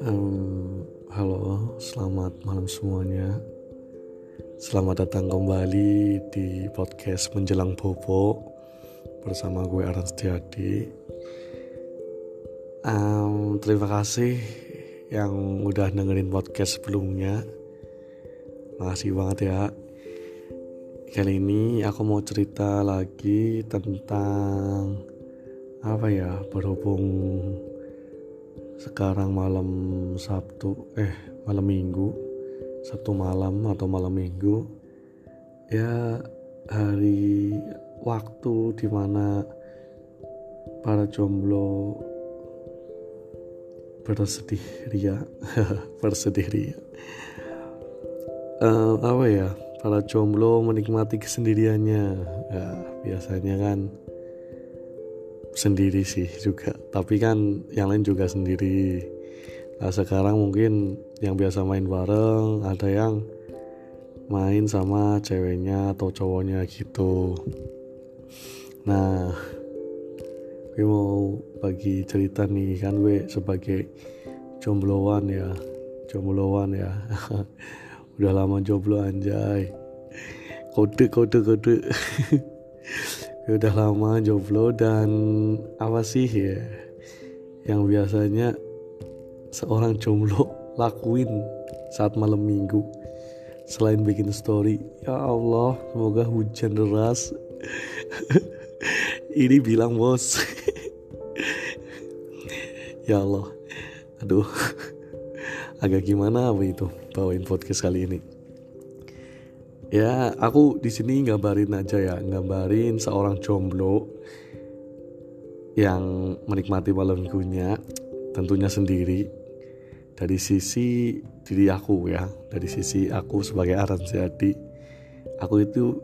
Um, halo, selamat malam semuanya. Selamat datang kembali di podcast Menjelang Bobo bersama gue Aran Setiadi. Um, terima kasih yang udah dengerin podcast sebelumnya. Makasih banget ya. Kali ini aku mau cerita lagi tentang apa ya berhubung sekarang malam Sabtu eh malam Minggu Sabtu malam atau malam Minggu ya hari waktu di mana para jomblo bersedih ria bersedih ria. Uh, apa ya para jomblo menikmati kesendiriannya. Ya biasanya kan sendiri sih juga. Tapi kan yang lain juga sendiri. Nah sekarang mungkin yang biasa main bareng ada yang main sama ceweknya atau cowoknya gitu. Nah gue mau bagi cerita nih. Kan gue sebagai jombloan ya jombloan ya. Udah lama jomblo anjay. Kode kode kode udah lama jomblo dan apa sih ya? Yang biasanya seorang jomblo lakuin saat malam minggu. Selain bikin story ya Allah semoga hujan deras. Ini bilang bos. Ya Allah. Aduh. Agak gimana apa itu? Bawain podcast kali ini ya aku di sini gambarin aja ya gambarin seorang jomblo yang menikmati malam minggunya tentunya sendiri. Dari sisi diri aku ya dari sisi aku sebagai Aran jadi aku itu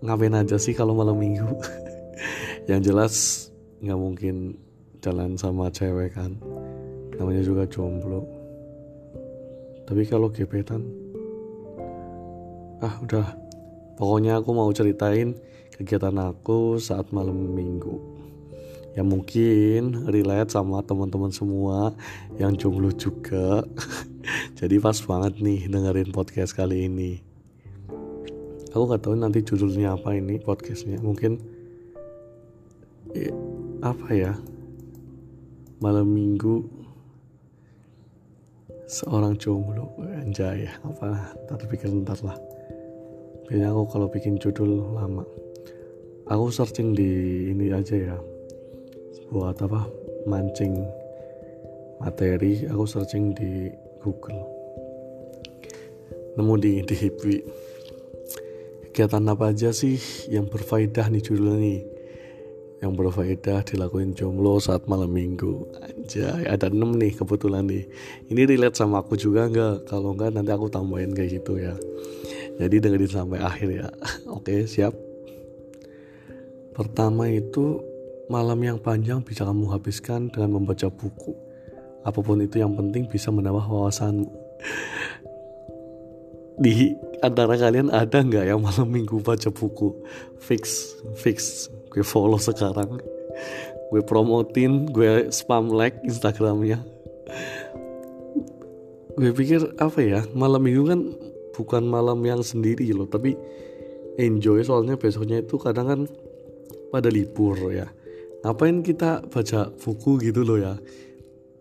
ngapain aja sih kalau malam minggu? Yang jelas nggak mungkin jalan sama cewek kan namanya juga jomblo. Tapi kalau gebetan ah udah. Pokoknya aku mau ceritain kegiatan aku saat malam minggu. Ya mungkin relate sama teman-teman semua yang jomblo juga. Jadi pas banget nih dengerin podcast kali ini. Aku gak tahu nanti judulnya apa ini podcastnya. Mungkin apa ya? Malam minggu seorang jomblo. Anjay apa? Ntar pikir ntar lah Biasanya aku kalau bikin judul lama. Aku searching di ini aja ya. Buat apa? Mancing materi Aku searching di Google. Nemu di, di Hipwi Kegiatan apa aja sih Yang berfaedah nih judulnya nih? Yang berfaedah dilakuin jomblo saat malam minggu. Anjay ada 6 nih kebetulan nih. Ini relate sama aku juga nggak? Kalau nggak nanti aku tambahin kayak gitu ya Jadi dengerin sampai akhir ya. Oke siap. Pertama itu Malam yang panjang bisa kamu habiskan dengan membaca buku. Apa pun itu yang penting bisa menambah wawasanmu. Di antara kalian ada nggak yang malam minggu baca buku? Fix Fix. Gue follow sekarang. Gue promotin gue spam like instagramnya. Gue pikir apa ya malam minggu kan bukan malam yang sendiri loh tapi enjoy soalnya besoknya itu kadang kan pada libur ya. Ngapain kita baca buku gitu loh ya?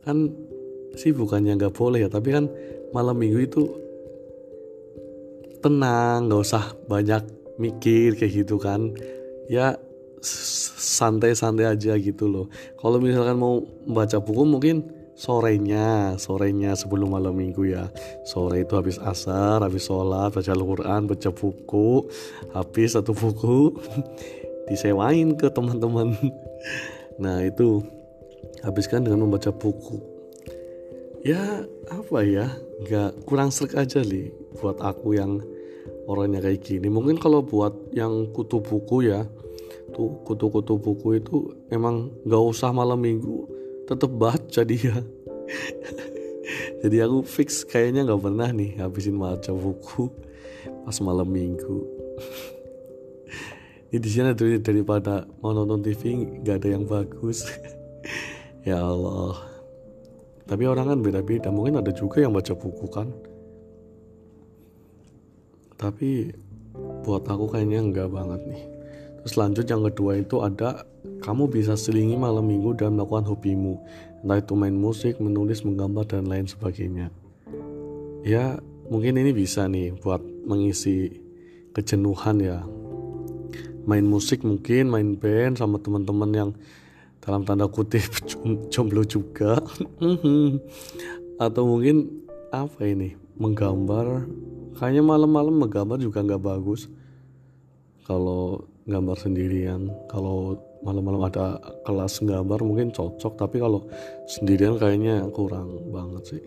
Kan sih bukannya nggak boleh ya tapi kan malam minggu itu tenang nggak usah banyak mikir kayak gitu kan. Ya santai-santai aja gitu loh. Kalau misalkan mau baca buku mungkin sorenya, sorenya sebelum malam minggu ya. Sore itu habis asar, habis sholat, baca Al-Quran, baca buku, habis satu buku disewain ke teman-teman. Nah itu habiskan dengan membaca buku. Ya apa ya, nggak kurang serik aja nih buat aku yang orangnya kayak gini. Mungkin kalau buat yang kutu buku ya, tuh kutu-kutu buku itu emang gak usah malam minggu tetep baca dia. Jadi aku fix kayaknya nggak pernah nih habisin baca buku pas malam minggu. Ini di sini daripada mau nonton TV nggak ada yang bagus. Ya Allah. Tapi orang kan beda-beda. Mungkin ada juga yang baca buku kan. Tapi buat aku kayaknya enggak banget nih. Terus lanjut yang kedua itu ada kamu bisa selingi malam minggu dan melakukan hobimu entah itu main musik menulis menggambar dan lain sebagainya. Ya mungkin ini bisa nih buat mengisi kejenuhan ya. Main musik mungkin main band sama teman-teman yang dalam tanda kutip jomblo juga. Atau mungkin apa ini menggambar. Kayaknya malam-malam menggambar juga nggak bagus. Kalau gambar sendirian kalau malam-malam ada kelas gambar mungkin cocok tapi kalau sendirian kayaknya kurang banget sih.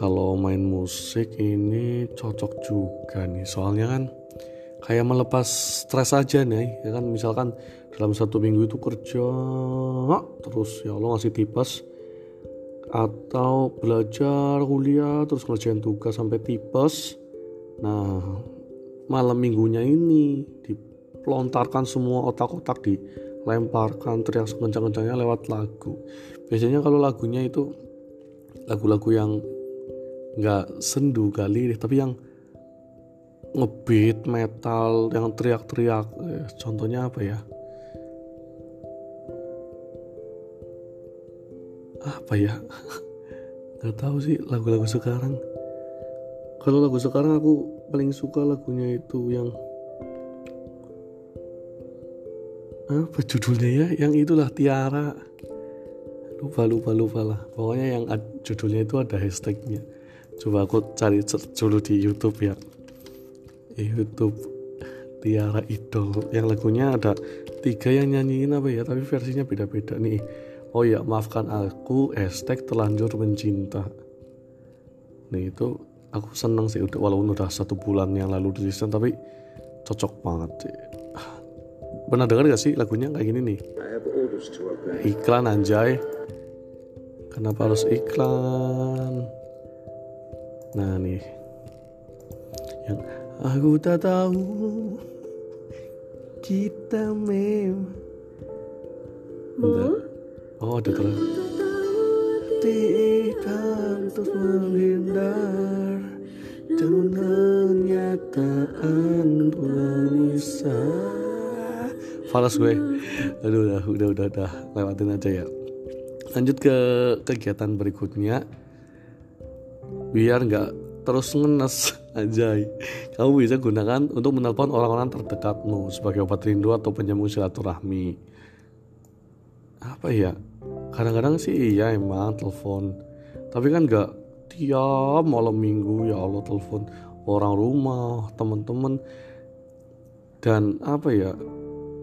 Kalau main musik ini cocok juga nih soalnya kan kayak melepas stres aja nih ya kan? Misalkan dalam satu minggu itu kerja terus ya Allah ngasih tipes atau belajar kuliah terus ngerjain tugas sampai tipes. Nah malam minggunya ini dipelontarkan semua otak-otak dilemparkan teriak sekencang-kencangnya lewat lagu. Biasanya kalau lagunya itu lagu-lagu yang nggak sendu kali tapi yang ngebeat metal yang teriak-teriak. Eh, contohnya apa ya? Apa ya? Nggak tahu sih lagu-lagu sekarang. Kalau lagu sekarang aku paling suka lagunya itu yang apa judulnya ya? Yang itulah Tiara. Lupa lupa lupa lah. Pokoknya yang judulnya itu ada hashtagnya. Coba aku cari dulu di YouTube ya. YouTube Tiara Idol. Yang lagunya ada tiga yang nyanyiin apa ya? Tapi versinya beda-beda nih. Oh ya maafkan aku hashtag terlanjur mencinta. Nih itu aku seneng sih. Udah walaupun udah satu bulan yang lalu diriliskan tapi cocok banget sih pernah dengar gak sih lagunya kayak gini nih? Iklan anjay. Kenapa harus iklan? Nah nih. Yang aku tak tahu kita memang Oh ada terus Tidak terus menghindar. Dan kenyataan bisa Falas gue. Aduh udah udah udah udah. Lewatin aja ya. Lanjut ke kegiatan berikutnya. Biar nggak terus ngenes. Aja kamu bisa gunakan untuk menelpon orang-orang terdekatmu sebagai obat rindu atau penyambung silaturahmi. Apa ya? Kadang-kadang sih iya emang telepon. Tapi kan nggak tiap malam minggu ya Allah telepon orang rumah teman-teman. Dan apa ya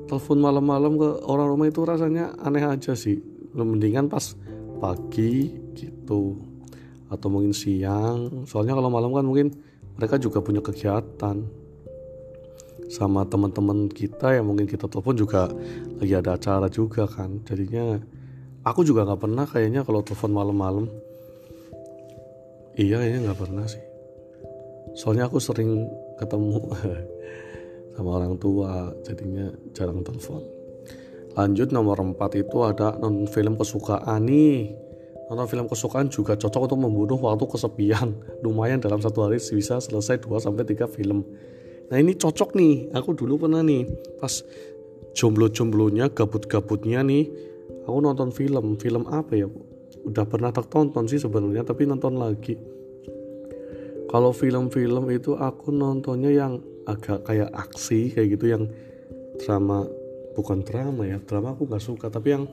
telepon malam-malam ke orang rumah itu rasanya aneh aja sih. Mendingan pas pagi gitu. Atau mungkin siang. Soalnya kalau malam kan mungkin mereka juga punya kegiatan. Sama teman-teman kita yang mungkin kita telepon juga lagi ada acara juga kan. Jadinya aku juga nggak pernah kayaknya kalau telepon malam-malam. Iya kayaknya nggak pernah sih. Soalnya aku sering ketemu sama orang tua jadinya jarang telepon lanjut nomor 4 itu ada non film kesukaan nih Nonton film kesukaan juga cocok untuk membunuh waktu kesepian. Lumayan dalam satu hari bisa selesai 2 sampai 3 film. Nah, ini cocok nih. Aku dulu pernah nih pas jomblo-jomblonya, gabut-gabutnya nih, aku nonton film. Film apa ya? Udah pernah tak tonton sih sebenarnya, tapi nonton lagi. Kalau film-film itu aku nontonnya yang agak kayak aksi kayak gitu yang drama bukan drama ya drama aku nggak suka tapi yang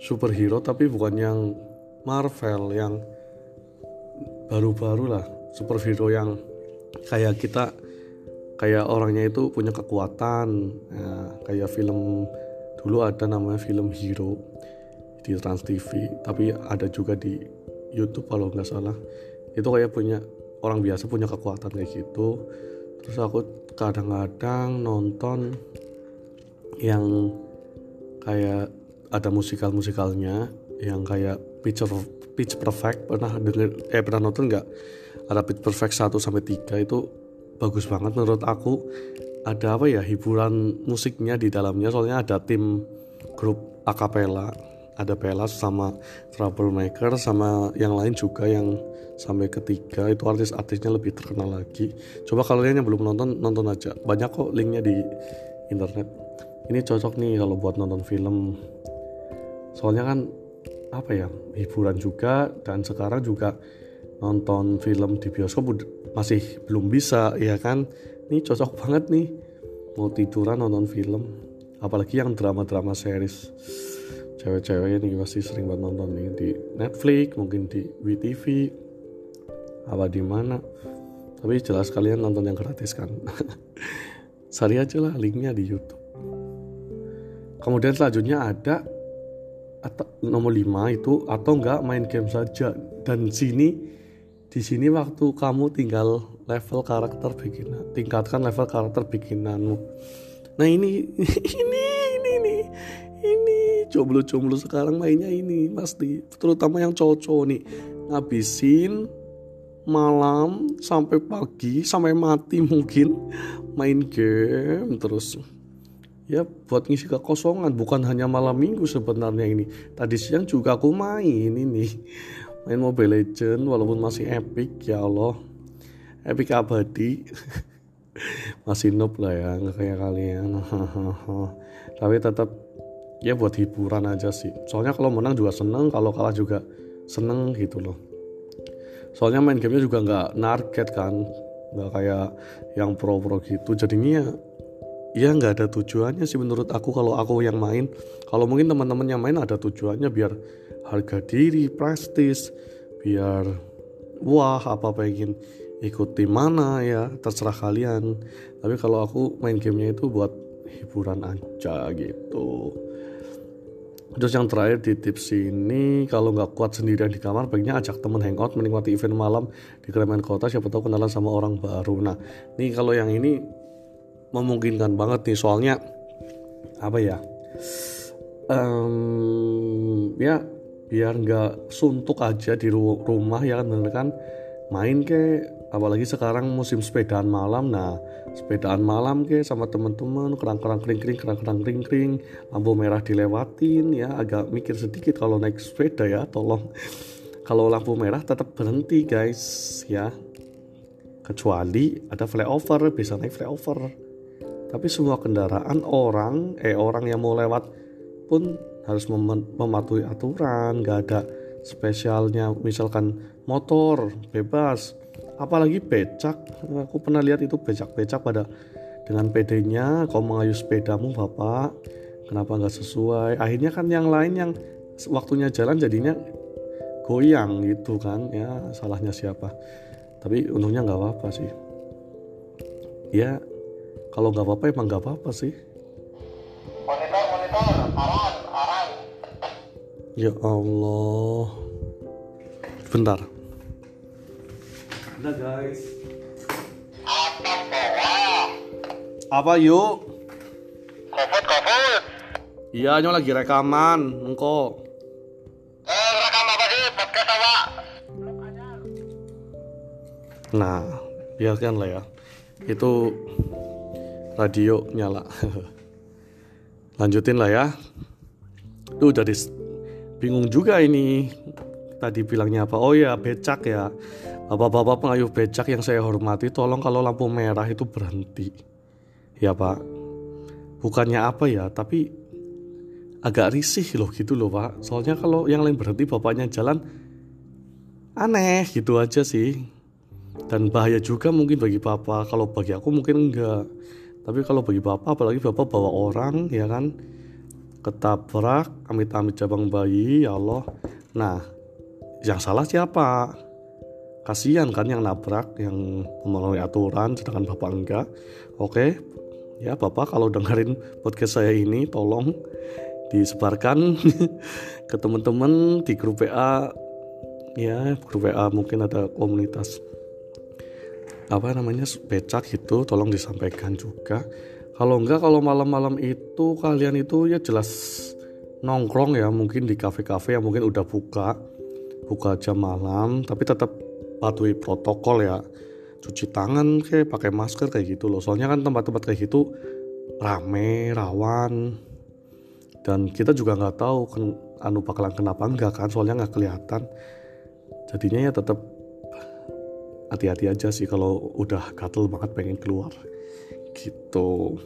superhero tapi bukan yang Marvel yang baru-baru lah. Superhero yang kayak kita kayak orangnya itu punya kekuatan. Ya, kayak film dulu ada namanya film Hero di Trans TV tapi ada juga di YouTube kalau nggak salah. Itu kayak punya orang biasa punya kekuatan kayak gitu terus aku kadang-kadang nonton yang kayak ada musikal musikalnya yang kayak Pitch Pitch Perfect. Pernah denger eh pernah nonton nggak? Ada Pitch Perfect 1 sampai 3 itu bagus banget menurut aku. Ada apa ya hiburan musiknya di dalamnya. Soalnya ada tim grup akapela ada Pelas sama Troublemaker sama yang lain juga yang sampai ketiga. Itu artis-artisnya lebih terkenal lagi. Coba kalian yang belum nonton nonton aja. Banyak kok linknya di internet. Ini cocok nih kalau buat nonton film. Soalnya kan apa ya hiburan juga dan sekarang juga nonton film di bioskop masih belum bisa ya kan? Ini cocok banget nih mau tiduran nonton film. Apalagi yang drama-drama series cewek-cewek ini pasti sering banget nonton nih di Netflix mungkin di WTV apa di mana. Tapi jelas kalian nonton yang gratis kan. Cari aja lah linknya di YouTube. Kemudian selanjutnya ada atau nomor 5 itu atau enggak main game saja. Dan sini di sini waktu kamu tinggal level karakter beginner tingkatkan level karakter beginnermu nah ini ini jomblo-jomblo sekarang mainnya ini pasti terutama yang cowok-cowok nih. Ngabisin malam sampai pagi sampai mati mungkin main game terus. Ya buat ngisi kekosongan. Bukan hanya malam minggu sebenarnya ini. Tadi siang juga aku main ini. Main Mobile Legend walaupun masih epic ya Allah. Epic abadi. Masih noob lah ya kayak kalian. Tapi tetap ya buat hiburan aja sih. Soalnya kalau menang juga seneng kalau kalah juga seneng gitu loh. Soalnya main gamenya juga nggak narget kan nggak kayak yang pro-pro gitu. Jadinya ya nggak ada tujuannya sih menurut aku kalau aku yang main. Kalau mungkin teman-teman yang main ada tujuannya biar harga diri prestis biar wah apa pengen ikuti mana ya terserah kalian. Tapi kalau aku main gamenya itu buat hiburan aja gitu terus yang terakhir di tips ini kalau nggak kuat sendirian di kamar baiknya ajak temen hangout menikmati event malam di keramaian kota. Siapa tahu kenalan sama orang baru. Nah ini kalau yang ini memungkinkan banget nih soalnya apa ya um, ya biar nggak suntuk aja di rumah ya kan kan main ke apalagi sekarang musim sepedaan malam. Nah sepedaan malam ke sama teman-teman kerang-kerang kering-kering kerang-kerang kering-kering lampu merah dilewatin ya. Agak mikir sedikit kalau naik sepeda ya tolong. Kalau lampu merah tetap berhenti guys ya. Kecuali ada flyover bisa naik flyover. Tapi semua kendaraan orang eh orang yang mau lewat pun harus mem mematuhi aturan. Gak ada spesialnya misalkan motor bebas. Apalagi becak. Aku pernah lihat itu becak-becak pada dengan pedenya kau mengayu sepedamu bapak. Kenapa nggak sesuai? Akhirnya kan yang lain yang waktunya jalan jadinya goyang gitu kan. Ya salahnya siapa? Tapi untungnya nggak apa-apa sih. Ya kalau nggak apa-apa emang nggak apa-apa sih. Monitor monitor ya Allah bentar Udah guys. Apa yuk? Covid covid. Iya, nyo lagi rekaman, engko. Eh, rekam apa sih? Podcast apa? Nah, biarkan lah ya. Itu radio nyala. Lanjutin lah ya. Tuh jadi bingung juga ini. Tadi bilangnya apa? Oh ya, becak ya. Bapak-bapak pengayuh becak yang saya hormati, tolong kalau lampu merah itu berhenti. Ya pak, bukannya apa ya, tapi agak risih loh gitu loh pak. Soalnya kalau yang lain berhenti, bapaknya jalan aneh gitu aja sih. Dan bahaya juga mungkin bagi bapak. Kalau bagi aku mungkin enggak. Tapi kalau bagi bapak, apalagi bapak bawa orang, ya kan, ketabrak, amit-amit cabang bayi, ya Allah. Nah, yang salah siapa? kasihan kan yang nabrak yang memenuhi aturan sedangkan bapak enggak oke ya bapak kalau dengerin podcast saya ini tolong disebarkan ke teman-teman di grup WA ya grup WA mungkin ada komunitas apa namanya becak gitu tolong disampaikan juga kalau enggak kalau malam-malam itu kalian itu ya jelas nongkrong ya mungkin di kafe-kafe yang mungkin udah buka buka jam malam tapi tetap patuhi protokol ya. Cuci tangan kayak pakai masker kayak gitu loh. Soalnya kan tempat-tempat kayak gitu rame rawan. Dan kita juga nggak tahu kan anu bakalan kenapa enggak kan soalnya nggak kelihatan. Jadinya ya tetap hati-hati aja sih kalau udah gatel banget pengen keluar gitu.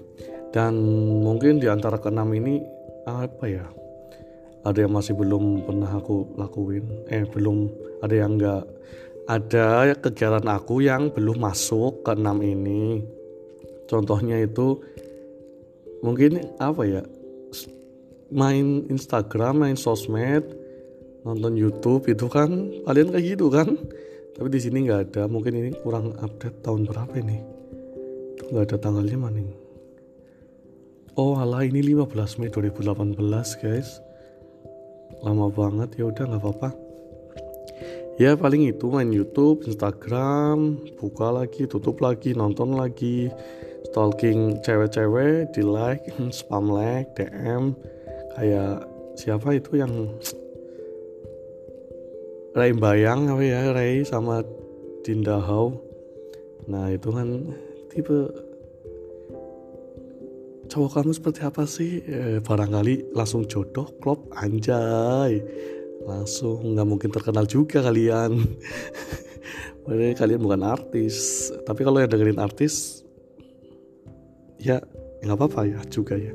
Dan mungkin di antara keenam ini apa ya ada yang masih belum pernah aku lakuin. Eh belum ada yang enggak ada kegiatan aku yang belum masuk ke enam ini. Contohnya itu mungkin apa ya main Instagram main sosmed nonton YouTube itu kan kalian kayak gitu kan? Tapi di sini nggak ada. Mungkin ini kurang update tahun berapa ini nggak ada tanggalnya mana oh alah ini 15 Mei 2018 guys. Lama banget ya udah nggak apa-apa. Ya paling itu main YouTube Instagram buka lagi tutup lagi nonton lagi. Stalking cewek-cewek di like spam like DM kayak siapa itu yang Ray Bayang apa ya? Ray sama Dinda Hau. Nah itu kan tipe cowok kamu seperti apa sih? Eh, barangkali langsung jodoh klop anjay. Langsung nggak mungkin terkenal juga kalian. Padahal kalian bukan artis. Tapi kalau yang dengerin artis ya nggak apa-apa ya juga ya.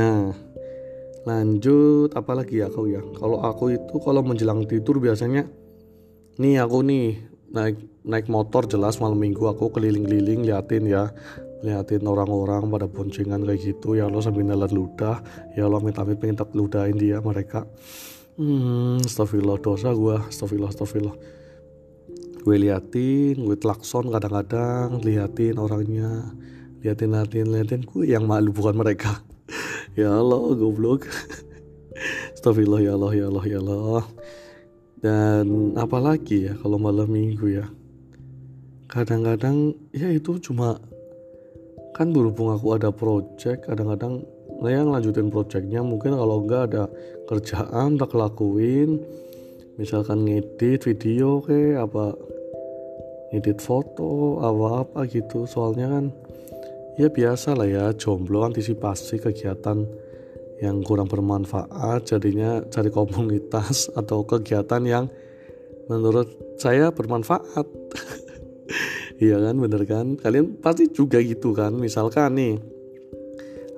Nah lanjut apalagi ya kau ya? Kalau aku itu kalau menjelang tidur biasanya nih aku nih naik naik motor jelas malam minggu aku keliling-keliling liatin ya. Liatin orang-orang pada boncengan kayak gitu. Ya Allah sambil nelan ludah. Ya Allah minta-minta pengen tak ludahin dia mereka. Hmm astagfirullah dosa gue astagfirullah astagfirullah. Gue liatin gue klakson kadang-kadang liatin orangnya. Liatin liatin liatin. Gue yang malu bukan mereka. Ya Allah goblok. Astagfirullah ya Allah ya Allah ya Allah dan apalagi ya kalau malam minggu ya. Kadang-kadang ya itu cuma kan berhubung aku ada project kadang-kadang nah yang lanjutin projectnya mungkin kalau enggak ada kerjaan tak lakuin. Misalkan ngedit video kayak apa ngedit foto apa apa gitu. Soalnya kan ya biasa lah ya jomblo antisipasi kegiatan yang kurang bermanfaat jadinya cari komunitas atau kegiatan yang menurut saya bermanfaat. Iya kan bener kan? Kalian pasti juga gitu kan? Misalkan nih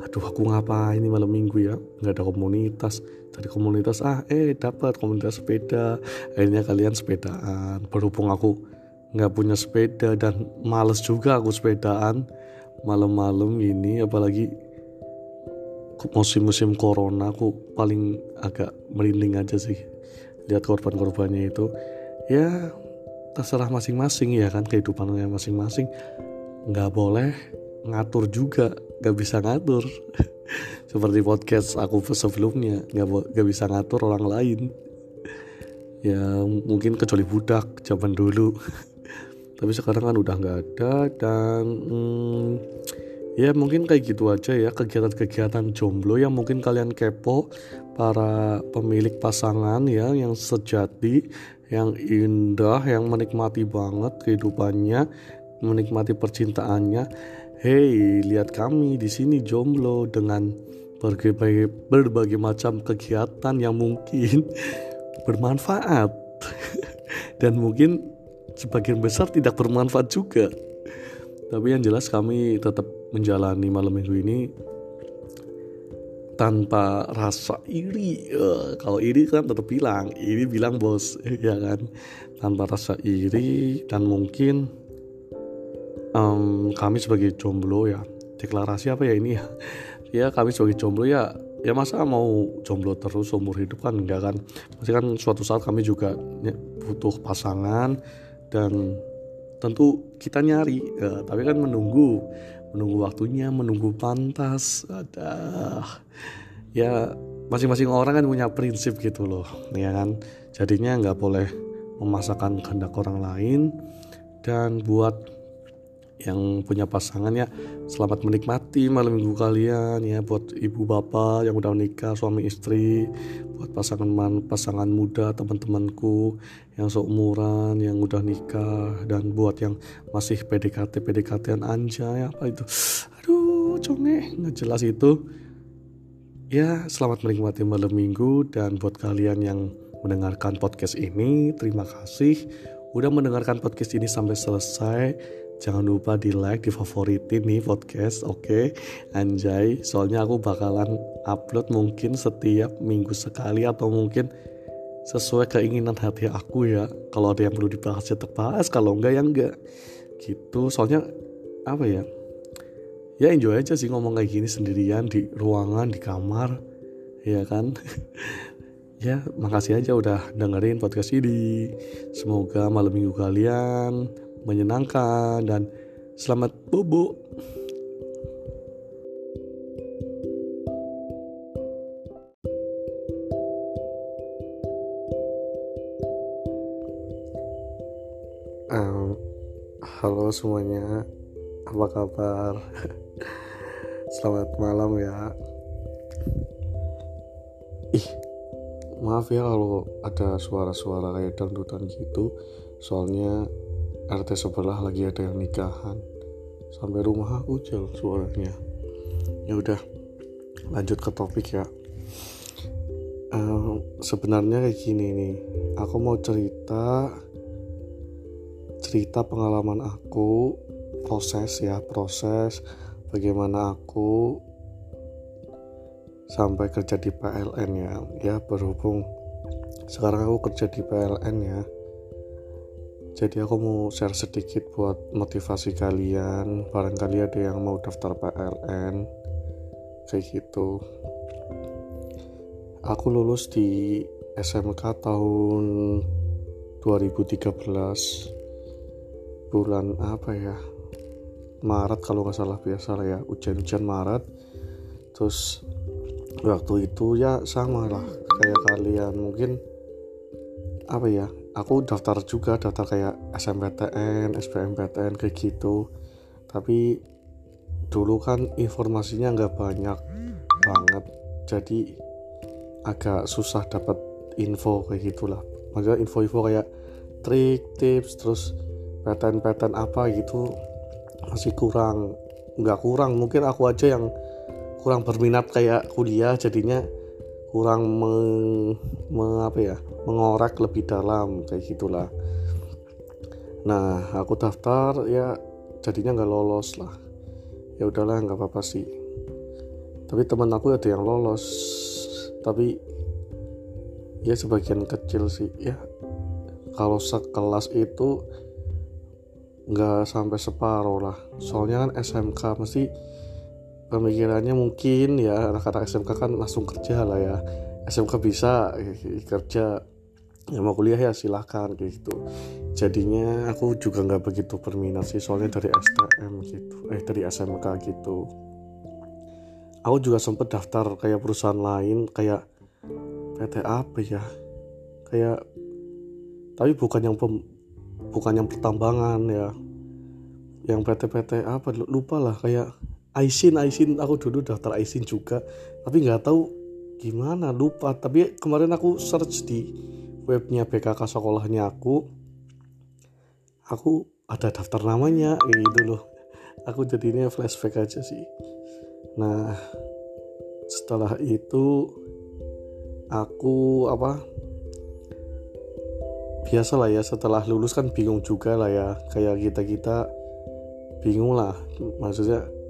aduh aku ngapa ini malam minggu ya? Nggak ada komunitas. Cari komunitas ah eh dapat komunitas sepeda. Akhirnya kalian sepedaan. Berhubung aku nggak punya sepeda dan males juga aku sepedaan malam-malam ini apalagi musim-musim corona aku paling agak merinding aja sih. Lihat korban-korbannya itu. Ya terserah masing-masing ya kan kehidupannya masing-masing. Nggak boleh ngatur juga nggak bisa ngatur. Seperti podcast aku sebelumnya nggak nggak bisa ngatur orang lain. Ya mungkin kecuali budak zaman dulu. Tapi sekarang kan udah nggak ada dan hmm, ya mungkin kayak gitu aja ya kegiatan-kegiatan jomblo yang mungkin kalian kepo para pemilik pasangan ya yang sejati yang indah yang menikmati banget kehidupannya menikmati percintaannya. Hey lihat kami di sini jomblo dengan berbagai berbagai macam kegiatan yang mungkin bermanfaat. Dan mungkin sebagian besar tidak bermanfaat juga. Tapi yang jelas kami tetap menjalani malam minggu ini tanpa rasa iri. Uh, kalau iri kan tetap bilang iri bilang bos ya kan? Tanpa rasa iri dan mungkin um, kami sebagai jomblo ya deklarasi apa ya ini ya? Ya kami sebagai jomblo ya ya masa mau jomblo terus umur hidup kan enggak kan? Pasti kan suatu saat kami juga butuh pasangan dan tentu kita nyari. Ya, tapi kan menunggu menunggu waktunya menunggu pantas. Ada ya masing-masing orang kan punya prinsip gitu loh ya kan? Jadinya nggak boleh memasakkan kehendak orang lain. Dan buat yang punya pasangan ya selamat menikmati malam minggu kalian ya buat ibu bapak yang udah menikah suami istri buat pasangan man, pasangan muda teman-temanku yang seumuran yang udah nikah dan buat yang masih PDKT PDKT anjay apa itu. Aduh conge nggak jelas itu. Ya selamat menikmati malam minggu dan buat kalian yang mendengarkan podcast ini terima kasih. Udah mendengarkan podcast ini sampai selesai jangan lupa di like di favoritin nih podcast oke? Okay? anjay soalnya aku bakalan upload mungkin setiap minggu sekali atau mungkin sesuai keinginan hati aku ya. Kalau ada yang perlu dibahas ya terbahas kalau enggak ya enggak. Gitu soalnya apa ya? Ya enjoy aja sih ngomong kayak gini sendirian di ruangan di kamar ya kan? Ya makasih aja udah dengerin podcast ini. Semoga malam minggu kalian menyenangkan dan selamat bobo. Um, halo semuanya, apa kabar? Selamat malam ya. Ih, maaf ya kalau ada suara-suara kayak dangdutan gitu. Soalnya RT sebelah lagi ada yang nikahan. Sampai rumah aku jauh suaranya. Ya udah lanjut ke topik ya. Uh, sebenarnya kayak gini nih. Aku mau cerita cerita pengalaman aku proses ya proses bagaimana aku sampai kerja di PLN ya. Ya berhubung sekarang aku kerja di PLN ya jadi aku mau share sedikit buat motivasi kalian. Barangkali ada yang mau daftar PLN kayak gitu. Aku lulus di SMK tahun 2013 bulan apa ya? Maret kalau nggak salah biasa lah ya. Ujian-ujian Maret. Terus waktu itu ya sama lah kayak kalian. Mungkin apa ya aku daftar juga daftar kayak SMPTN, SBMPTN kayak gitu. Tapi dulu kan informasinya nggak banyak banget. Jadi agak susah dapat info kayak gitulah. Maksudnya info-info kayak trik tips terus PTN-PTN apa gitu masih kurang. Nggak kurang mungkin aku aja yang kurang berminat kayak kuliah jadinya kurang meng, meng apa ya mengorek lebih dalam kayak gitulah. Nah aku daftar ya jadinya nggak lolos lah. Ya udahlah nggak apa-apa sih. Tapi teman aku ada yang lolos. Tapi ya sebagian kecil sih ya. Kalau sekelas itu nggak sampai separuh lah. Soalnya kan SMK mesti pemikirannya mungkin ya anak-anak SMK kan langsung kerja lah ya. SMK bisa kerja ya mau kuliah ya silahkan gitu. Jadinya aku juga nggak begitu berminat sih soalnya dari STM gitu eh dari SMK gitu. Aku juga sempet daftar kayak perusahaan lain kayak PT apa ya? Kayak tapi bukan yang pem, bukan yang pertambangan ya. Yang PT-PT apa lupa lah kayak Aisin Aisin aku dulu daftar Aisin juga. Tapi nggak tahu gimana lupa. Tapi kemarin aku search di webnya BKK sekolahnya aku. Aku ada daftar namanya gitu loh. Aku jadinya flashback aja sih. Nah setelah itu aku apa biasa lah ya setelah lulus kan bingung juga lah ya. Kayak kita kita bingung lah. Maksudnya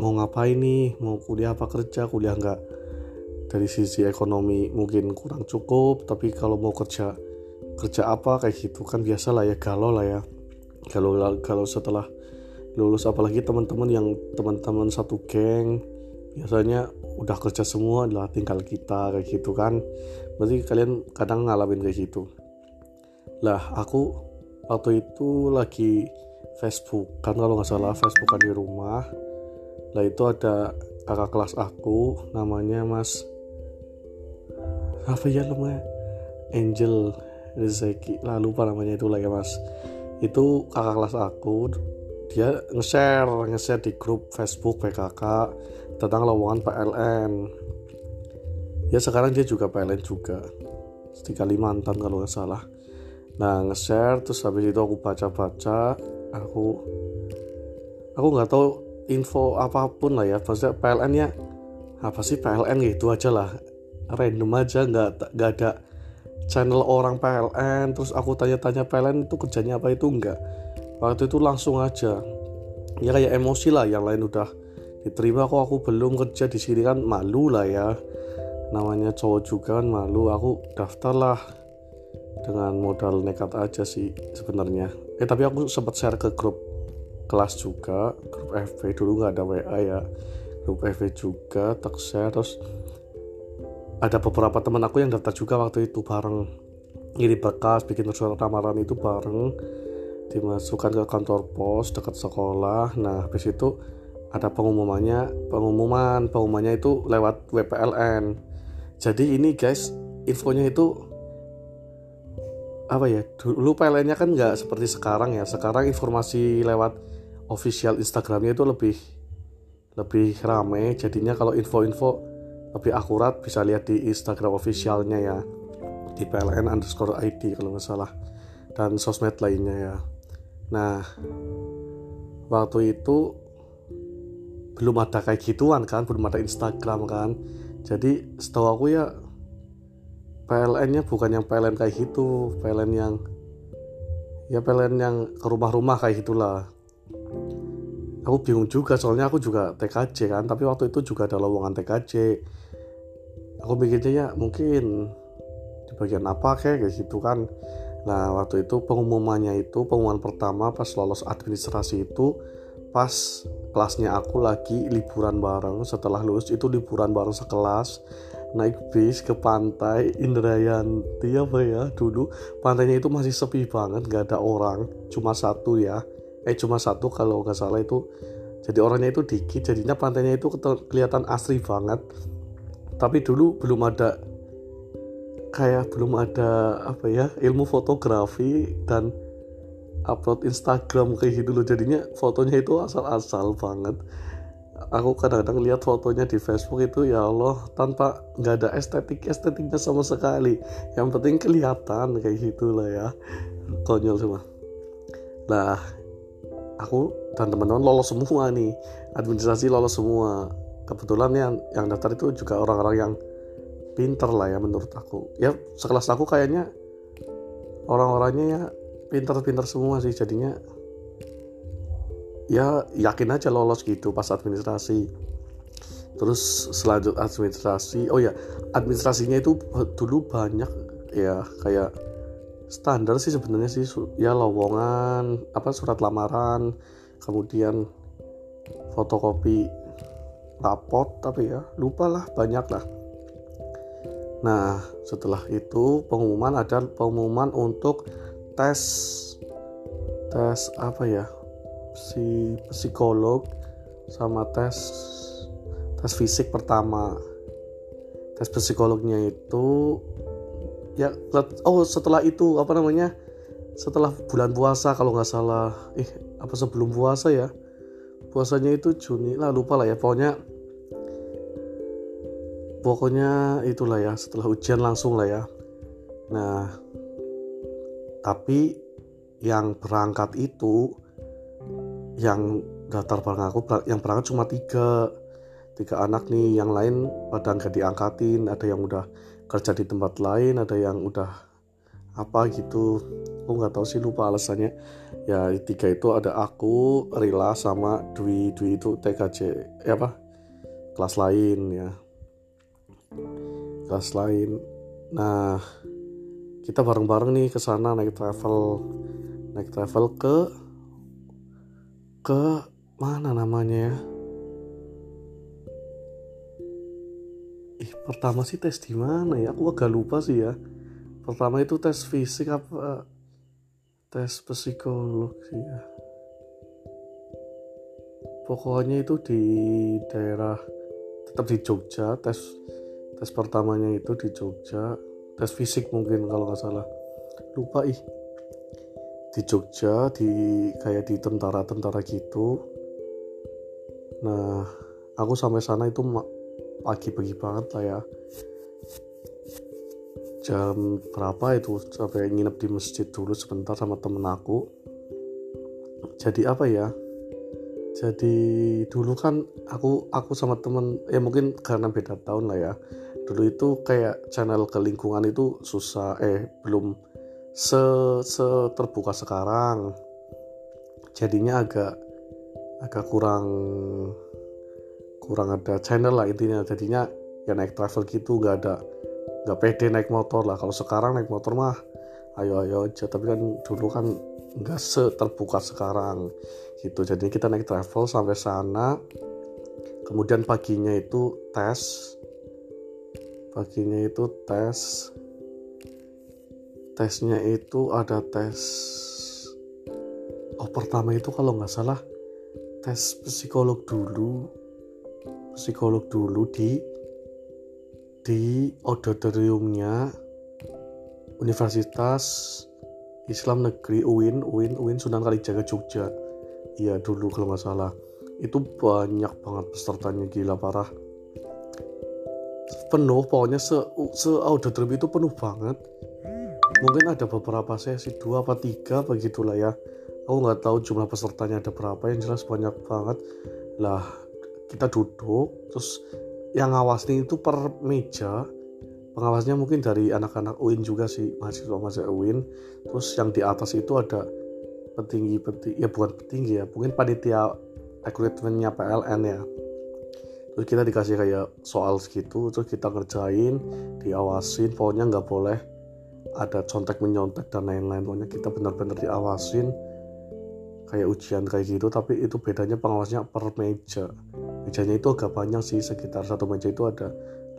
mau ngapain nih? Mau kuliah apa kerja? Kuliah nggak? Dari sisi ekonomi mungkin kurang cukup tapi kalau mau kerja kerja apa? Kayak gitu kan biasa lah ya galau lah ya. Kalau kalau setelah lulus apalagi teman-teman yang teman-teman satu geng biasanya udah kerja semua adalah tinggal kita kayak gitu kan. Berarti kalian kadang ngalamin kayak gitu. Lah aku waktu itu lagi Facebook kan kalau nggak salah Facebook kan di rumah lah itu ada kakak kelas aku namanya Mas apa ya namanya? Angel Rezeki. Lah lupa namanya itu ya mas. Itu kakak kelas aku dia nge-share nge-share di grup Facebook PKK tentang lowongan PLN ya sekarang dia juga PLN juga. Di Kalimantan kalau nggak salah. Nah nge-share terus habis itu aku baca-baca aku aku nggak tahu info apa pun lah ya. Maksudnya PLN ya apa sih PLN gitu aja lah. Random aja nggak nggak ada channel orang PLN terus aku tanya-tanya PLN itu kerjanya apa itu? Enggak waktu itu langsung aja. Ya kayak emosi lah yang lain udah diterima kok aku belum kerja di sini kan. Malu lah ya. Namanya cowok juga kan malu. Aku daftar lah dengan modal nekat aja sih sebenarnya. Eh tapi aku sempat share ke grup kelas juga grup FB dulu nggak ada WA ya. Grup FB juga share terus ada beberapa teman aku yang daftar juga waktu itu bareng. Ini berkas bikin surat lamaran itu bareng. Dimasukkan ke kantor pos dekat sekolah. Nah habis itu ada pengumumannya pengumuman. Pengumumannya itu lewat WPLN jadi ini guys infonya itu apa ya? Dulu PLN-nya kan nggak seperti sekarang ya. Sekarang informasi lewat official Instagramnya itu lebih lebih rame. Jadinya kalau info-info lebih akurat bisa lihat di Instagram officialnya ya. Di PLN underscore ID kalau nggak salah. Dan sosmed lainnya ya. Nah waktu itu belum ada kayak gituan kan belum ada Instagram kan. Jadi setahu aku ya PLN nya bukan yang PLN kayak gitu. PLN yang ya PLN yang ke rumah-rumah kayak gitulah aku bingung juga soalnya aku juga TKJ kan tapi waktu itu juga ada lowongan TKJ aku mikirnya ya mungkin di bagian apa kayak kayak gitu kan. Nah waktu itu pengumumannya itu pengumuman pertama pas lolos administrasi itu pas kelasnya aku lagi liburan bareng setelah lulus itu liburan bareng sekelas naik bis ke pantai Indrayanti apa ya dulu. Pantainya itu masih sepi banget gak ada orang cuma satu ya eh cuma satu kalau nggak salah itu. Jadi orangnya itu dikit jadinya pantainya itu kelihatan asri banget. Tapi dulu belum ada kayak belum ada apa ya ilmu fotografi dan upload Instagram kayak gitu loh. Jadinya fotonya itu asal-asal banget. Aku kadang-kadang lihat fotonya di Facebook itu ya Allah tanpa nggak ada estetik estetiknya sama sekali. Yang penting kelihatan kayak gitulah ya. Konyol semua. Lah aku dan teman-teman lolos semua nih. Administrasi lolos semua. Kebetulan yang yang daftar itu juga orang-orang yang pinter lah ya menurut aku. Ya sekelas aku kayaknya orang-orangnya ya pinter-pinter semua sih. Jadinya ya yakin aja lolos gitu pas administrasi. Terus selanjut administrasi oh ya administrasinya itu dulu banyak ya kayak standar sih sebenarnya sih ya lowongan apa surat lamaran kemudian fotokopi rapot tapi ya lupa lah banyak lah. Nah setelah itu pengumuman ada pengumuman untuk tes tes apa ya si psikolog sama tes tes fisik pertama. Tes psikolognya itu ya oh setelah itu apa namanya setelah bulan puasa kalau nggak salah. Eh apa sebelum puasa ya? Puasanya itu Juni lah lupa lah ya. Pokoknya pokoknya itulah ya setelah ujian langsung lah ya. Nah tapi yang berangkat itu yang daftar bareng aku yang berangkat cuma tiga. Tiga anak nih yang lain pada nggak diangkatin ada yang udah kerja di tempat lain ada yang udah apa gitu. Aku nggak tahu sih lupa alasannya. Ya tiga itu ada aku Rila sama Dwi. Dwi itu TKJ ya apa? Kelas lain ya. Kelas lain. Nah kita bareng-bareng nih ke sana naik travel. Naik travel ke ke mana namanya ya ih pertama sih tes di mana ya? Aku agak lupa sih ya. Pertama itu tes fisik apa tes psikolog sih ya. Pokoknya itu di daerah tetap di Jogja tes tes pertamanya itu di Jogja. Tes fisik mungkin kalau nggak salah. Lupa ih. Di Jogja di kayak di tentara-tentara gitu. Nah aku sampai sana itu pagi-pagi banget lah ya. Jam berapa itu? Sampai nginep di masjid dulu sebentar sama temen aku. Jadi apa ya? Jadi dulu kan aku aku sama temen ya mungkin karena beda tahun lah ya. Dulu itu kayak channel ke lingkungan itu susah eh belum se, se terbuka sekarang. Jadinya agak agak kurang kurang ada channel lah intinya. Jadinya ya naik travel gitu nggak ada nggak pede naik motor lah. Kalau sekarang naik motor mah ayo ayo aja. Tapi kan dulu kan nggak seterbuka sekarang gitu. Jadi kita naik travel sampai sana. Kemudian paginya itu tes. Paginya itu tes. Tesnya itu ada tes. Oh pertama itu kalau nggak salah tes psikolog dulu psikolog dulu di di auditoriumnya Universitas Islam Negeri UIN UIN UIN Sunan Kalijaga Jogja. Iya dulu kalau nggak salah. Itu banyak banget pesertanya gila parah. Penuh pokoknya se, se auditorium itu penuh banget. Mungkin ada beberapa sesi dua apa tiga begitulah ya. Aku nggak tahu jumlah pesertanya ada berapa yang jelas banyak banget. Lah kita duduk terus yang ngawasin itu per meja. Pengawasnya mungkin dari anak-anak UIN juga sih mahasiswa mahasiswa UIN terus yang di atas itu ada petinggi petinggi ya bukan petinggi ya mungkin panitia rekrutmennya PLN ya. Terus kita dikasih kayak soal segitu terus kita kerjain diawasin pokoknya nggak boleh ada contek menyontek dan lain-lain. Pokoknya kita benar-benar diawasin kayak ujian kayak gitu tapi itu bedanya pengawasnya per meja mejanya itu agak banyak sih sekitar satu meja itu ada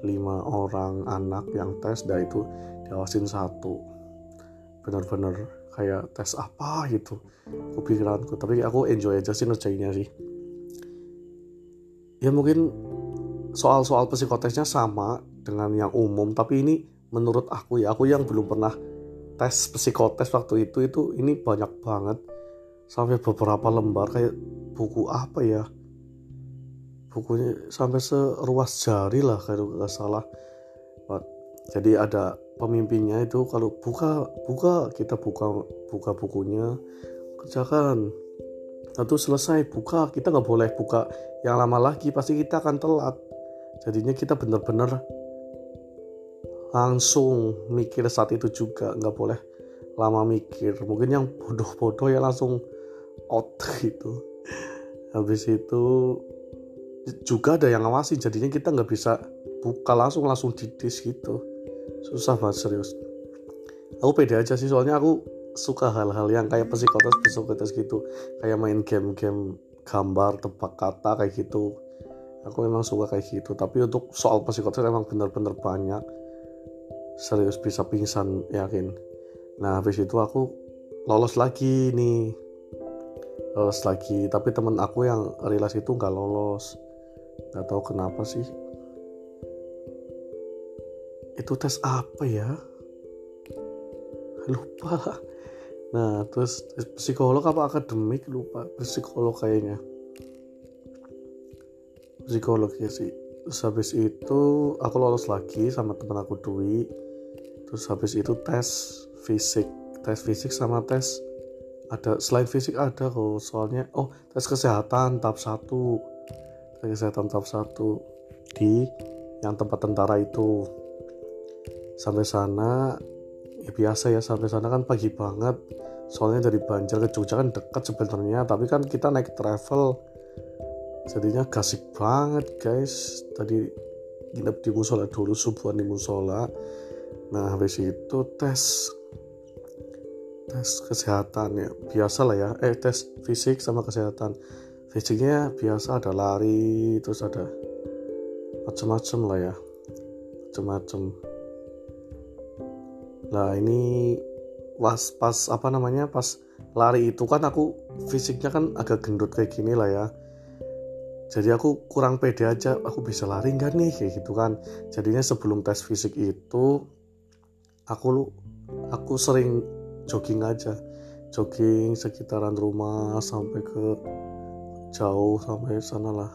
lima orang anak yang tes dan itu diawasin satu. Benar-benar kayak tes apa gitu aku pikiranku tapi aku enjoy aja sih ngerjainnya sih. Ya mungkin soal-soal psikotesnya sama dengan yang umum tapi ini menurut aku ya aku yang belum pernah tes psikotes waktu itu itu ini banyak banget. Sampai beberapa lembar kayak buku apa ya bukunya sampai seruas jari lah kalau nggak salah. Jadi ada pemimpinnya itu kalau buka buka kita buka buka bukunya kerjakan. Lalu selesai buka. Kita nggak boleh buka yang lama lagi pasti kita akan telat. Jadinya kita benar-benar langsung mikir saat itu juga nggak boleh lama mikir. Mungkin yang bodoh-bodoh ya langsung out gitu. Habis itu juga ada yang ngawasin jadinya kita nggak bisa buka langsung langsung didis gitu. Susah banget serius. Aku pede aja sih soalnya aku suka hal-hal yang kayak psikotes psikotes gitu. Kayak main game-game gambar tebak kata kayak gitu. Aku memang suka kayak gitu tapi untuk soal psikotes emang bener-bener banyak. Serius bisa pingsan yakin. Nah habis itu aku lolos lagi nih. Lolos lagi tapi temen aku yang relasi itu nggak lolos nggak tahu kenapa sih. Itu tes apa ya? Lupa. Nah terus psikolog apa akademik? Lupa. Psikolog kayaknya. Psikolog ya sih. Terus habis itu aku lolos lagi sama temen aku Dwi. Terus habis itu tes fisik. Tes fisik sama tes ada selain fisik ada kok. Soalnya oh tes kesehatan tahap satu kesehatan tahap 1 di yang tempat tentara itu. Sampai sana ya biasa ya sampai sana kan pagi banget. Soalnya dari Banjar ke Jogja kan dekat sebenarnya tapi kan kita naik travel jadinya gasik banget guys. Tadi nginep di musola dulu subuhan di musola. Nah habis itu tes. Tes kesehatan ya biasa lah ya. Eh tes fisik sama kesehatan fisiknya biasa ada lari terus ada macam-macam lah ya. Macam-macam nah ini pas pas apa namanya pas lari itu kan aku fisiknya kan agak gendut kayak gini lah ya. Jadi aku kurang pede aja aku bisa lari nggak nih kayak gitu kan. Jadinya sebelum tes fisik itu aku lu aku sering jogging aja. Jogging sekitaran rumah sampai ke jauh sampai sana lah.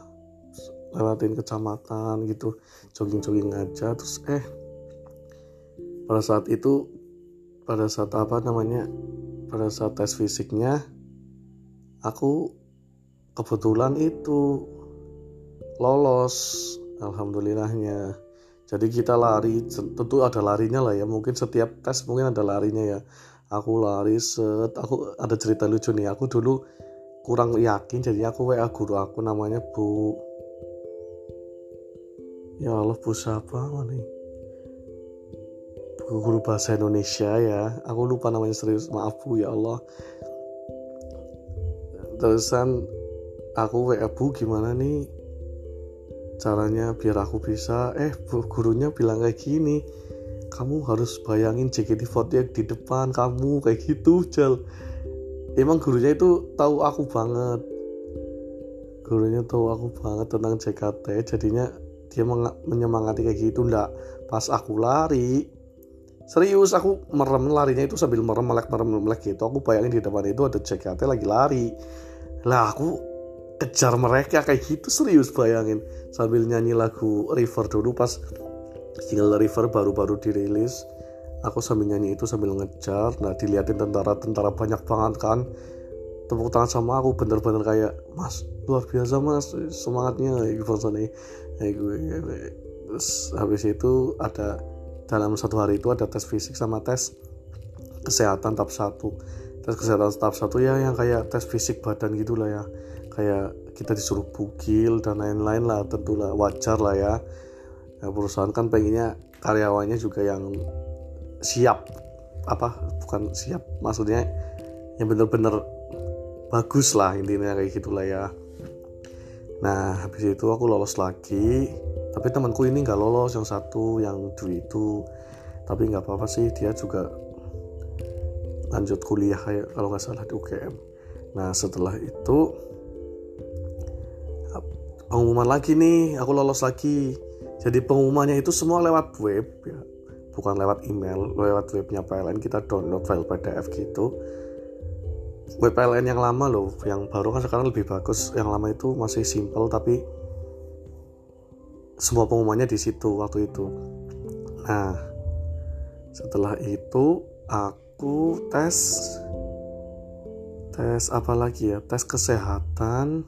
Lewatin kecamatan gitu jogging-jogging aja. Terus eh pada saat itu pada saat apa namanya pada saat tes fisiknya aku kebetulan itu lolos alhamdulillahnya. Jadi kita lari tentu ada larinya lah ya. Mungkin setiap tes mungkin ada larinya ya. Aku lari set aku ada cerita lucu nih. Aku dulu kurang yakin jadi aku WA guru aku namanya Bu. Ya Allah Bu siapa nih Bu guru bahasa Indonesia ya. Aku lupa namanya serius. Maaf Bu ya Allah. Terusan aku WA Bu gimana nih caranya biar aku bisa? Eh bu, gurunya bilang kayak gini kamu harus bayangin JKT48 di depan kamu kayak gitu Jal emang gurunya itu tahu aku banget. Gurunya tahu aku banget tentang JKT jadinya dia menyemangati kayak gitu ndak. Pas aku lari serius aku merem larinya itu sambil merem melek merem melek gitu. Aku bayangin di depan itu ada JKT lagi lari. Lah aku kejar mereka kayak gitu serius bayangin. Sambil nyanyi lagu River dulu pas single River baru-baru dirilis aku sambil nyanyi itu sambil ngejar nah diliatin tentara-tentara banyak banget kan. Tepuk tangan sama aku bener-bener kayak mas luar biasa mas semangatnya. Gitu nih terus habis itu ada dalam satu hari itu ada tes fisik sama tes kesehatan tahap satu. Tes kesehatan tahap satu ya yang kayak tes fisik badan gitulah ya. Kayak kita disuruh bukil dan lain-lain lah tentulah wajar lah ya. Nah, perusahaan kan pengennya karyawannya juga yang siap apa bukan siap maksudnya yang bener-bener bagus lah intinya kayak gitulah ya. Nah habis itu aku lolos lagi tapi temanku ini nggak lolos yang satu yang dua itu. Tapi nggak apa-apa sih dia juga lanjut kuliah kayak kalau nggak salah di UGM nah setelah itu pengumuman lagi nih aku lolos lagi. Jadi pengumumannya itu semua lewat web ya bukan lewat email lewat webnya PLN kita download file PDF gitu. Web PLN yang lama loh yang baru kan sekarang lebih bagus. Yang lama itu masih simple tapi semua pengumumannya di situ waktu itu. Nah setelah itu aku tes tes apa lagi ya? Tes kesehatan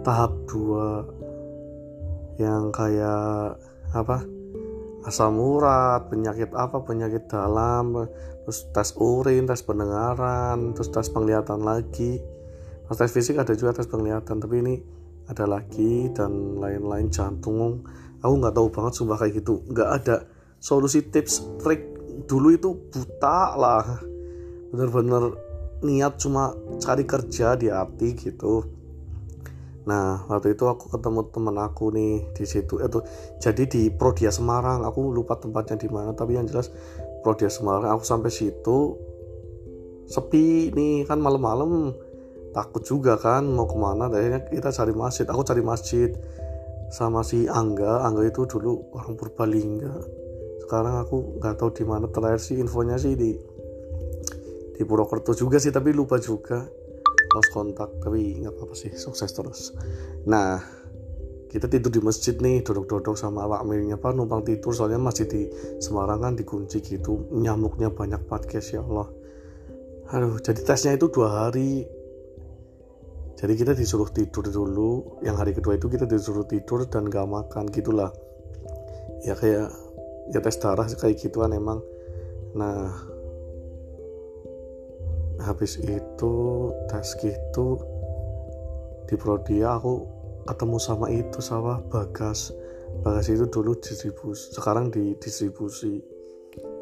tahap 2 yang kayak apa asam urat penyakit apa penyakit dalam terus tes urin tes pendengaran terus tes penglihatan lagi. Pas tes fisik ada juga tes penglihatan tapi ini ada lagi dan lain-lain jantung. Aku nggak tahu banget sumpah kayak gitu. Nggak ada solusi tips trik. Dulu itu buta lah. Bener-bener niat cuma cari kerja di hati gitu Nah waktu itu aku ketemu temen aku nih di situ. Itu jadi di Prodia Semarang. Aku lupa tempatnya di mana tapi yang jelas Prodia Semarang. Aku sampai situ sepi nih. Kan malam-malam takut juga kan mau ke mana. Akhirnya kita cari masjid. Aku cari masjid sama si Angga. Angga itu dulu orang Purbalingga. Sekarang aku nggak tahu di mana. Terakhir sih infonya sih di di Purwokerto juga sih tapi lupa juga lost kontak tapi nggak apa-apa sih sukses terus. Nah kita tidur di masjid nih duduk-duduk sama awak miliknya apa numpang tidur soalnya masjid di Semarang kan dikunci gitu nyamuknya banyak guys ya Allah. Aduh jadi tesnya itu dua hari. Jadi kita disuruh tidur dulu yang hari kedua itu kita disuruh tidur dan gak makan gitulah. Ya kayak ya tes darah kayak gituan emang. Nah habis itu tes gitu di Prodia aku ketemu sama itu sama Bagas. Bagas itu dulu distribusi sekarang di distribusi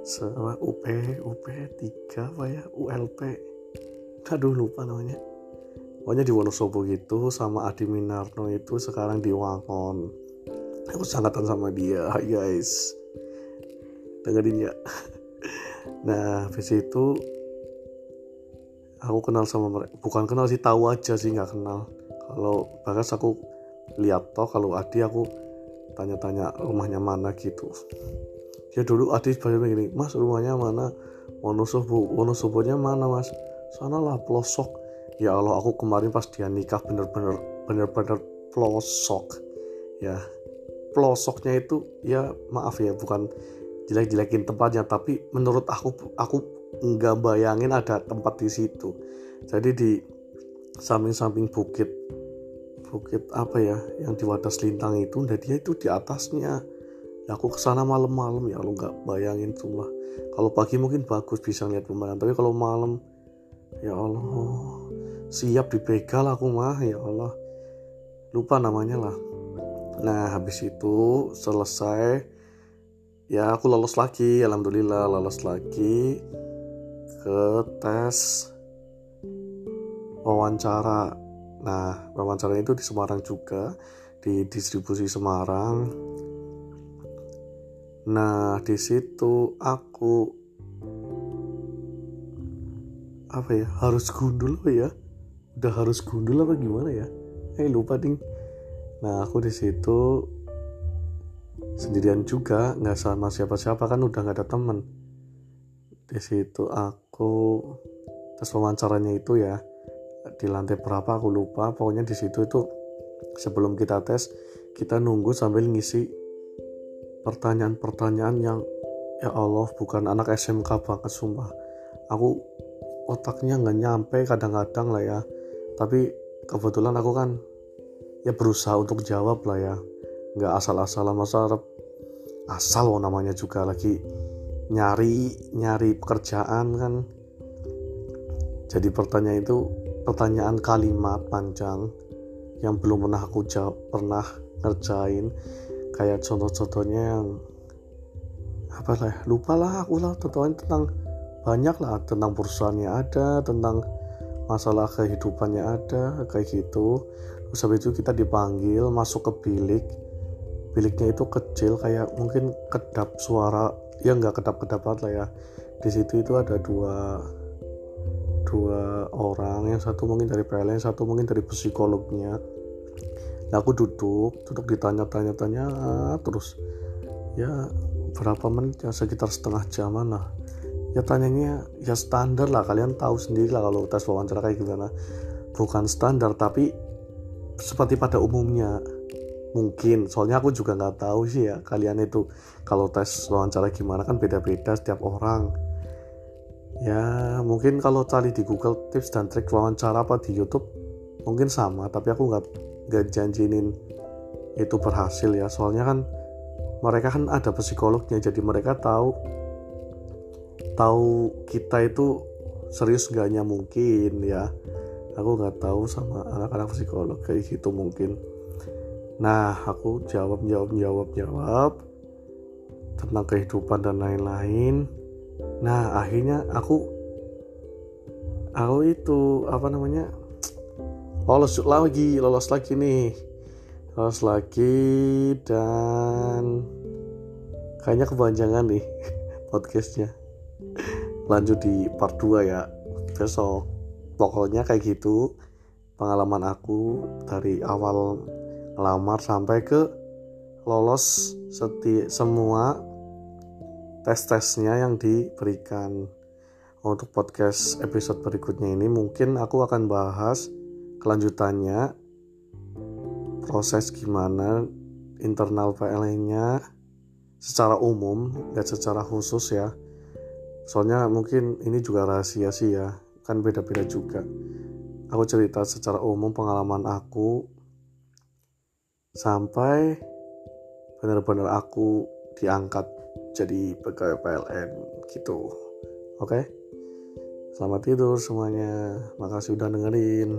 sama UP UP 3 apa ya? ULP aduh lupa namanya. Pokoknya di Wonosobo gitu sama Adi Minarno itu sekarang di Wangon aku sangkatan sama dia guys. Dengerin ya. Nah habis itu aku kenal sama mereka bukan kenal sih tahu aja sih nggak kenal. Kalau bahkan aku lihat toh kalau Adi aku tanya-tanya rumahnya mana gitu. Ya dulu Adi banyak begini mas rumahnya mana? Wonosobo Wonosobonya mana mas? Sana lah pelosok. Ya Allah aku kemarin pas dia nikah bener-bener bener-bener pelosok. Ya pelosoknya itu ya maaf ya bukan jelek-jelekin tempatnya tapi menurut aku aku nggak bayangin ada tempat di situ. Jadi di samping-samping bukit bukit apa ya yang di Wadas Lintang itu nah dia itu di atasnya. Ya aku ke sana malam-malam ya lo nggak bayangin cuma kalau pagi mungkin bagus bisa lihat pemandangan tapi kalau malam ya Allah siap dibegal aku mah ya Allah. Lupa namanya lah. Nah habis itu selesai ya aku lolos lagi alhamdulillah lolos lagi ke tes wawancara. Nah wawancara itu di Semarang juga di distribusi Semarang. Nah di situ aku apa ya harus gundul ya? Udah harus gundul apa gimana ya? Eh lupa ding. Nah aku di situ sendirian juga nggak sama siapa-siapa kan udah nggak ada temen. Di situ aku tes wawancaranya itu ya di lantai berapa aku lupa. Pokoknya di situ itu sebelum kita tes kita nunggu sambil ngisi pertanyaan-pertanyaan yang ya Allah bukan anak SMK banget sumpah. Aku otaknya nggak nyampe kadang-kadang lah ya. Tapi kebetulan aku kan ya berusaha untuk jawab lah ya. Nggak asal-asalan masa asal loh namanya juga lagi nyari nyari pekerjaan kan. Jadi pertanyaan itu pertanyaan kalimat panjang yang belum pernah aku jawab pernah ngerjain. Kayak contoh-contohnya yang apa lah lupa lah aku lah contohnya tentang banyak lah tentang perusahaannya ada tentang masalah kehidupannya ada kayak gitu. Terus habis itu kita dipanggil masuk ke bilik. Biliknya itu kecil kayak mungkin kedap suara ya nggak kedap-kedap lah ya. Di situ itu ada dua dua orang yang satu mungkin dari PLN satu mungkin dari psikolognya. Nah aku duduk duduk ditanya-tanya-tanya terus ya berapa menit ya? Sekitar setengah jam lah. Ya tanyanya ya standar lah. Kalian tahu sendiri lah kalau tes wawancara kayak gimana. Bukan standar tapi seperti pada umumnya mungkin. Soalnya aku juga nggak tahu sih ya kalian itu kalau tes wawancara gimana kan beda-beda setiap orang. Ya mungkin kalau cari di Google tips dan trik wawancara apa di YouTube mungkin sama tapi aku nggak nggak janjinin itu berhasil ya. Soalnya kan mereka kan ada psikolognya jadi mereka tahu tahu kita itu serius gaknya mungkin ya. Aku nggak tahu sama anak-anak psikolog kayak gitu mungkin nah aku jawab jawab jawab jawab tentang kehidupan dan lain-lain. Nah akhirnya aku aku itu apa namanya lolos lagi lolos lagi nih. Lolos lagi dan kayaknya kepanjangan nih podcastnya. Lanjut di part 2 ya besok. Pokoknya kayak gitu pengalaman aku dari awal ngelamar sampai ke lolos seti semua tes-tesnya yang diberikan. Untuk podcast episode berikutnya ini mungkin aku akan bahas kelanjutannya proses gimana internal PLN-nya secara umum dan secara khusus ya. Soalnya mungkin ini juga rahasia sih ya kan beda-beda juga. Aku cerita secara umum pengalaman aku sampai benar-benar aku diangkat jadi pegawai PLN gitu. Oke? Okay? selamat tidur semuanya. Makasih udah dengerin